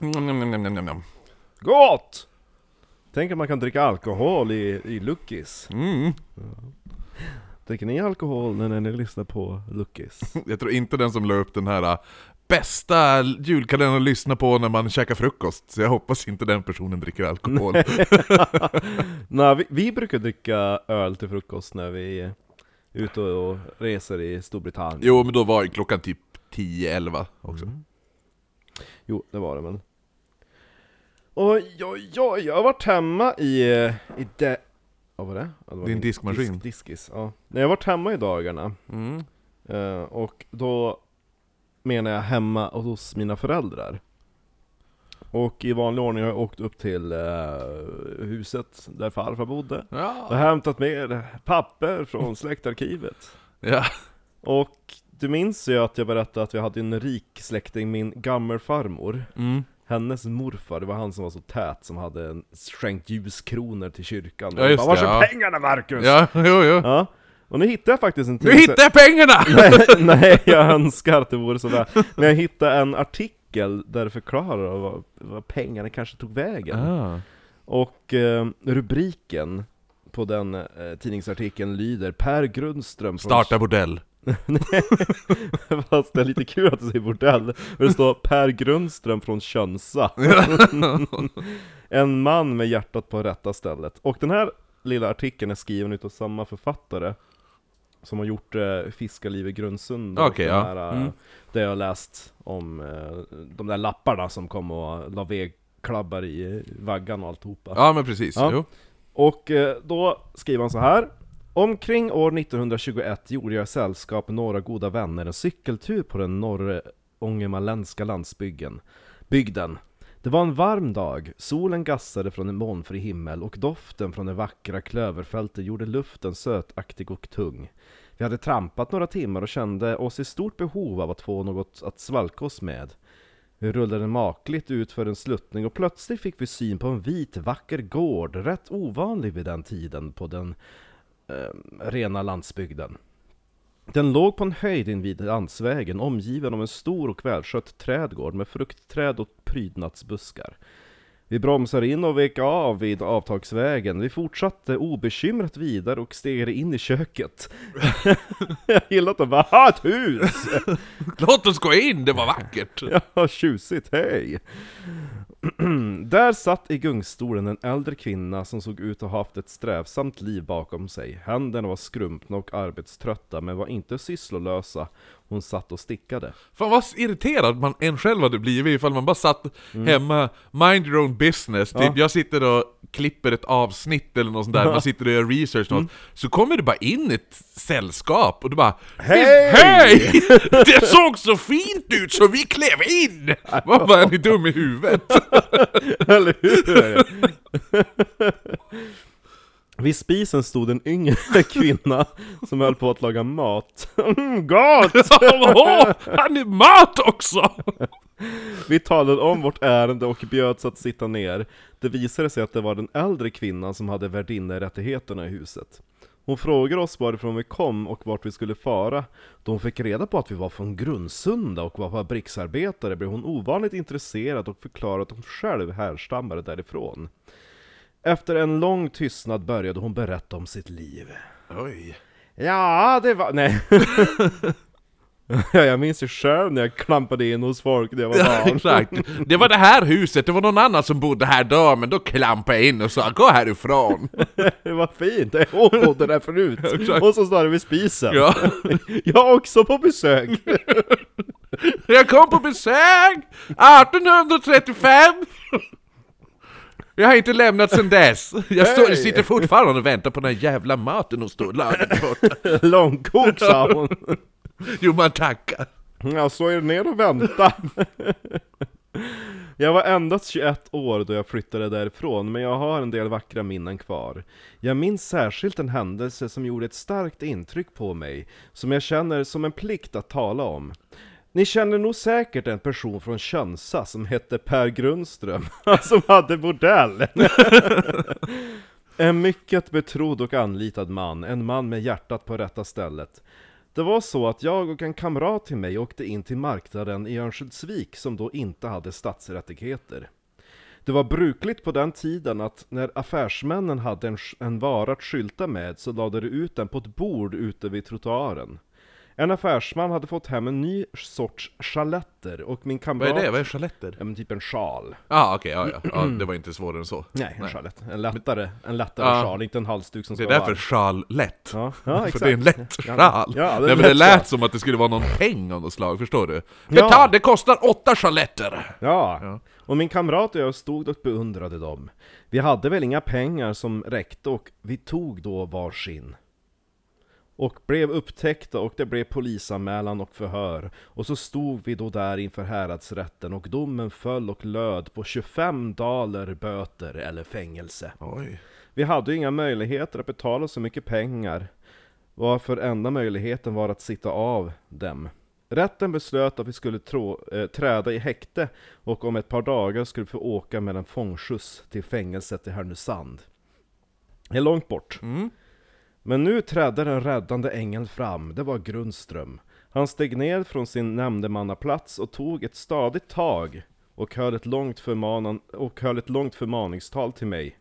Njam. Gott! Tänk att man kan dricka alkohol i, i Luckis. Mm. Dricker ni alkohol när ni lyssnar på Luckis? Jag tror inte den som la upp den här äh, bästa julkalendern att lyssna på när man käkar frukost, så jag hoppas inte den personen dricker alkohol. Nej, vi, vi brukar dricka öl till frukost när vi är ute och reser i Storbritannien. jo, men då var det klockan typ 10-11 också. Jo, det var det men. Oj, oj, oj, jag har varit hemma i, i de... Vad var det? Ja, det var Din diskmaskin. Disk, diskis, ja. Nej, jag har varit hemma i dagarna. Mm. Eh, och då menar jag hemma hos mina föräldrar. Och i vanlig ordning har jag åkt upp till eh, huset där farfar bodde. Och Ja. hämtat med papper från släktarkivet. ja. Och du minns ju att jag berättade att vi hade en rik släkting, min gammelfarmor. Mm. Hennes morfar, det var han som var så tät som hade en- skänkt ljuskronor till kyrkan. Ja, just bara, det, Var är ja. pengarna Marcus? Ja, jo, jo. Ja. Och nu hittade jag faktiskt en Nu tidning- hittar jag pengarna! nej, nej, jag önskar att det vore sådär. Men jag hittade en artikel där det förklarar vad, vad pengarna kanske tog vägen. Ah. Och eh, rubriken på den eh, tidningsartikeln lyder Per Grundström Starta bordell. Fast det är lite kul att du säger bordell, för det står Per Grundström från Könsa En man med hjärtat på rätta stället Och den här lilla artikeln är skriven utav samma författare Som har gjort eh, Fiskarliv i Grundsund och Okej, den ja. här, eh, Mm. Det jag läst om eh, de där lapparna som kom och la vedklabbar i vaggan och alltihopa Ja men precis, Ja. jo. och eh, då skriver han så här. Omkring år 1921 gjorde jag sällskap med några goda vänner en cykeltur på den norrångermanländska landsbygden. Bygden. Det var en varm dag, solen gassade från en molnfri himmel och doften från det vackra klöverfältet gjorde luften sötaktig och tung. Vi hade trampat några timmar och kände oss i stort behov av att få något att svalka oss med. Vi rullade makligt ut för en sluttning och plötsligt fick vi syn på en vit vacker gård, rätt ovanlig vid den tiden på den eh, rena landsbygden. Den låg på en höjd invid landsvägen, omgiven av en stor och välskött trädgård med fruktträd och prydnadsbuskar. Vi bromsade in och vek av vid avtagsvägen. Vi fortsatte obekymrat vidare och stegade in i köket. Jag gillar att de bara ha ett hus! Låt oss gå in, det var vackert! Ja, tjusigt, hej! Där satt i gungstolen en äldre kvinna som såg ut att ha haft ett strävsamt liv bakom sig. Händerna var skrumpna och arbetströtta, men var inte sysslolösa. Hon satt och stickade. Fan vad irriterad man en själv hade blivit ifall man bara satt hemma, mind your own business, typ Ja. jag sitter och klipper ett avsnitt eller något sånt där, man sitter och gör research något, så kommer det bara in ett sällskap och du bara Hej! Hej! Det såg så fint ut så vi klev in! Vad bara, är ni dum i huvudet? Eller hur? Vid spisen stod en yngre kvinna som höll på att laga mat. Mm, gott! Åh, han är mat också! Vi talade om vårt ärende och bjöds att sitta ner. Det visade sig att det var den äldre kvinnan som hade värdinnerättigheterna i huset. Hon frågade oss varifrån vi kom och vart vi skulle fara. Då hon fick reda på att vi var från Grundsunda och var fabriksarbetare blev hon ovanligt intresserad och förklarade att hon själv härstammade därifrån. Efter en lång tystnad började hon berätta om sitt liv. Oj. Ja, det var... Nej. Ja, jag minns ju själv när jag klampade in hos folk när jag var Ja, barn. exakt. Det var det här huset, det var någon annan som bodde här då, men då klampade jag in och sa 'Gå härifrån' Det var fint, hon bodde där förut. Exakt. Och så står det vid spisen. Ja. Jag är också på besök. Jag kom på besök 1835! Jag har inte lämnat sen dess. Jag står, sitter fortfarande och väntar på den här jävla maten hon står lagad borta. Långkok sa hon. Jo, man tackar. Så är det ner och vänta. Jag var endast 21 år då jag flyttade därifrån, men jag har en del vackra minnen kvar. Jag minns särskilt en händelse som gjorde ett starkt intryck på mig, som jag känner som en plikt att tala om. Ni känner nog säkert en person från Könsa som hette Per Grundström, som hade bordell. en mycket betrodd och anlitad man, en man med hjärtat på rätta stället. Det var så att jag och en kamrat till mig åkte in till marknaden i Örnsköldsvik som då inte hade stadsrättigheter. Det var brukligt på den tiden att när affärsmännen hade en, en vara att skylta med så lade de ut den på ett bord ute vid trottoaren. En affärsman hade fått hem en ny sorts chaletter och min kamrat... Vad är det? Vad är chaletter? Ja men typ en sjal. Ah, okej, ja, ja. ja. Det var inte svårare än så. Nej, en chalett. En lättare, en lättare Ja. sjal, inte en halsduk som Det ska är vara därför varm. sjal lätt. Ja, ja exakt. För det är en lätt Ja, sjal. ja, det är Nej, men det lät sjal. som att det skulle vara någon peng av något slag, förstår du? Ja. Det, tar, det kostar åtta chaletter! Ja. Ja. och min kamrat och jag stod och beundrade dem. Vi hade väl inga pengar som räckte och vi tog då varsin. Och blev upptäckta och det blev polisanmälan och förhör. Och så stod vi då där inför häradsrätten och domen föll och löd på 25 daler böter eller fängelse. Oj. Vi hade ju inga möjligheter att betala så mycket pengar, varför enda möjligheten var att sitta av dem. Rätten beslöt att vi skulle trå, eh, träda i häkte och om ett par dagar skulle vi få åka med en fångskjuts till fängelset i Härnösand. Det är långt bort. Mm. Men nu trädde den räddande ängeln fram, det var Grundström. Han steg ner från sin nämndemannaplats och tog ett stadigt tag och höll ett långt, förmanan, och höll ett långt förmaningstal till mig.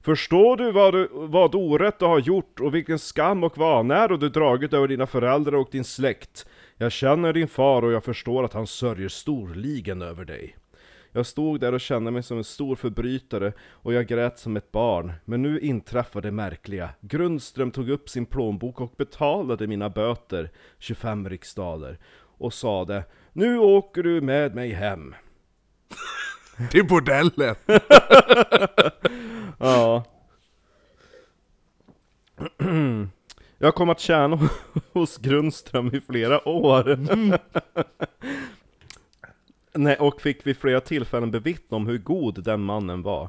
Förstår du vad, du vad orätt du har gjort och vilken skam och vanära du dragit över dina föräldrar och din släkt? Jag känner din far och jag förstår att han sörjer storligen över dig. Jag stod där och kände mig som en stor förbrytare och jag grät som ett barn. Men nu inträffade det märkliga. Grundström tog upp sin plånbok och betalade mina böter, 25 riksdaler, och sade Nu åker du med mig hem. Till bordellen! Ja. Jag kom att tjäna hos Grundström i flera år. Nej, och fick vid flera tillfällen bevittna om hur god den mannen var.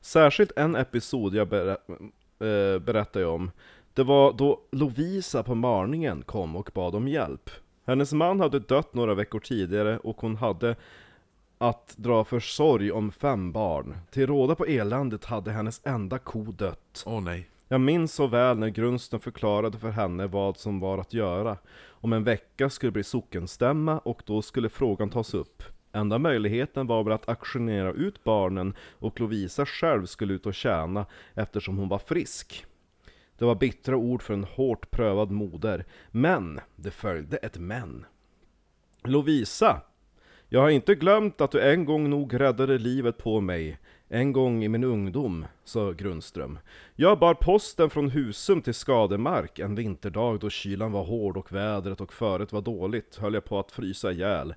Särskilt en episod jag ber äh, eh, berättar om. Det var då Lovisa på Marningen kom och bad om hjälp. Hennes man hade dött några veckor tidigare och hon hade att dra försorg om fem barn. Till råda på eländet hade hennes enda ko dött. Åh nej. Jag minns så väl när Grunsten förklarade för henne vad som var att göra. Om en vecka skulle det bli sockenstämma och då skulle frågan tas upp. Enda möjligheten var väl att auktionera ut barnen och Lovisa själv skulle ut och tjäna eftersom hon var frisk. Det var bittra ord för en hårt prövad moder, men det följde ett men. Lovisa, jag har inte glömt att du en gång nog räddade livet på mig. En gång i min ungdom, sa Grundström. Jag bar posten från Husum till Skademark en vinterdag då kylan var hård och vädret och föret var dåligt, höll jag på att frysa ihjäl.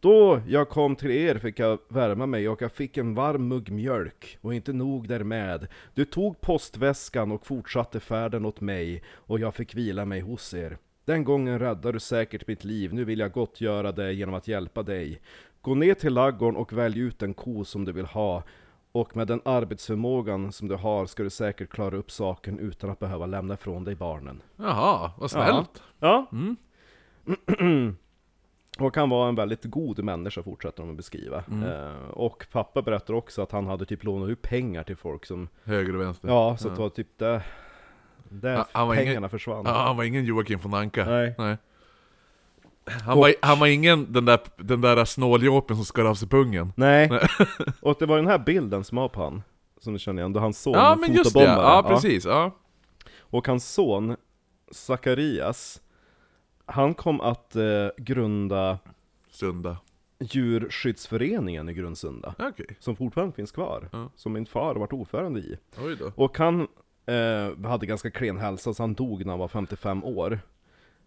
Då jag kom till er fick jag värma mig och jag fick en varm mugg mjölk, och inte nog därmed. Du tog postväskan och fortsatte färden åt mig, och jag fick vila mig hos er. Den gången räddade du säkert mitt liv, nu vill jag gottgöra det genom att hjälpa dig. Gå ner till laggorn och välj ut en ko som du vill ha, och med den arbetsförmågan som du har ska du säkert klara upp saken utan att behöva lämna ifrån dig barnen. Jaha, vad snällt. Ja. Mm. och han var en väldigt god människa fortsätter de att beskriva. Mm. Eh, och pappa berättar också att han hade typ lånat ut pengar till folk som, Höger och vänster. ja så att det var typ där, där Ja, var pengarna ingen- försvann. Ja, han var ingen Joakim von Anka. Nej. Han, var, han var ingen den där, den där snåljåpen som skar av sig pungen. Nej, och det var den här bilden som var på han, som du känner igen, då hans son Ja men just det, fotobombade. ja precis. Ja. Och hans son, Zacharias, han kom att eh, grunda Sunda. djurskyddsföreningen i Grundsunda. Okej, Som fortfarande finns kvar. Ja. Som min far varit ordförande i. Och han eh, hade ganska klen hälsa, så han dog när han var 55 år.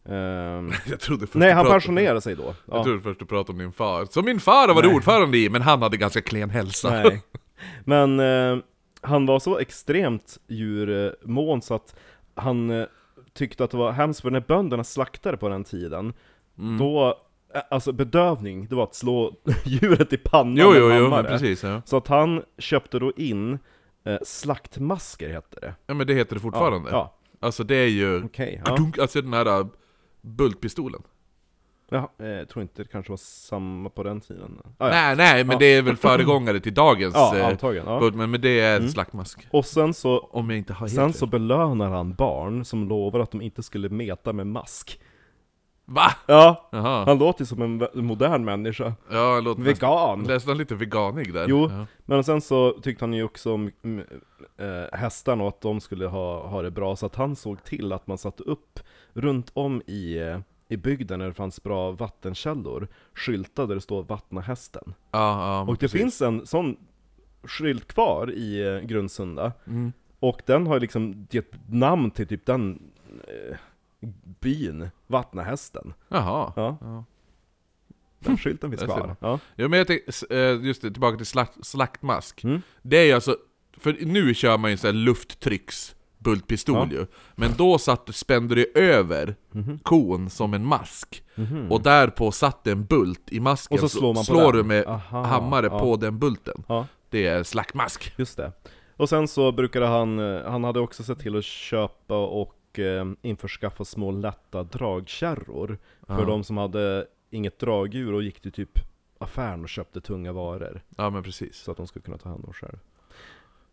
Ehm, Jag trodde först nej, han pensionerade sig då. Jag Ja. trodde först du pratade om din far. Som min far har varit Nej. ordförande i, men han hade ganska klen hälsa. Nej. Men eh, han var så extremt djurmån så att han eh, tyckte att det var hemskt, för när bönderna slaktade på den tiden, Mm. då Ä- Alltså bedövning, det var att slå djuret i pannan Jo, jo, jo, men precis. Ja. Så att han köpte då in eh, slaktmasker hette det. ja, men det heter det fortfarande. Ja, Alltså det är ju... okej. ja. Alltså den här äh, bultpistolen. Ja, eh, jag tror inte det kanske var samma på den tiden. Ah, ja. Nej, nej, men Ja. det är väl föregångare till dagens Ja, eh, antagligen. Ja. bult, men, det är en Mm. slaktmask. Och sen så, Om jag inte har sen så belönar han barn som lovar att de inte skulle meta med mask. Va? Ja, Jaha. han låter som en modern människa. Ja, det låter Vegan! nästan lite veganig där. Jo. Ja. Men sen så tyckte han ju också om mm, eh, hästarna och att de skulle ha, ha det bra, så att han såg till att man satte upp runt om i, eh, i bygden där det fanns bra vattenkällor, skyltar där det står 'Vattna hästen' Ja, ja, men Och det precis. finns en sån skylt kvar i eh, Grundsunda, Mm. och den har liksom gett namn till typ den eh, byn, Vattna hästen Jaha. Ja, Ja. den skylten finns kvar ja. Jo men jag tänkte, eh, just det, tillbaka till slakt, slaktmask. Mm. Det är alltså, för nu kör man ju sån här lufttrycks bultpistol Ja. ju. Men då satt, spände det över Mhm. kon som en mask. Mhm. Och därpå satt en bult i masken. Och så slår man på slår du med Aha, hammare ja. på den bulten. Ja. Det är slaktmask. Just det. Och sen så brukade han, eh, han hade också sett till att köpa och eh, införskaffa små lätta dragkärror för de som hade inget dragdjur och gick till typ affären och köpte tunga varor Ja men precis. så att de skulle kunna ta hand om själv.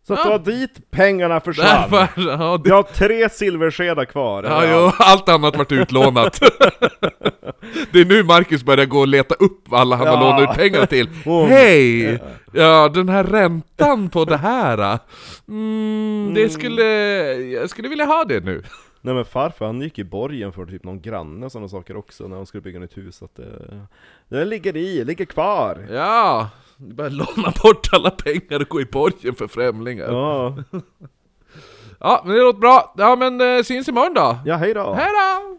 Så att Ja. det var dit pengarna försvann! Därför, ja, det, Jag har tre silverskedar kvar! ja, jo, allt annat vart utlånat. det är nu Marcus börjar gå och leta upp alla han har Ja. lånat ut pengar till. Oh. Hej! Ja, den här räntan på det här. Mm, det skulle... Jag skulle vilja ha det nu. Nej men farfar han gick i borgen för typ någon granne och sådana saker också när de skulle bygga nytt hus, att det, det ligger i, ligger kvar! Ja, bara låna bort alla pengar och gå i borgen för främlingar. Ja, Ja, men det låter bra. Ja men eh, syns imorgon då. ja hej då! Hej då!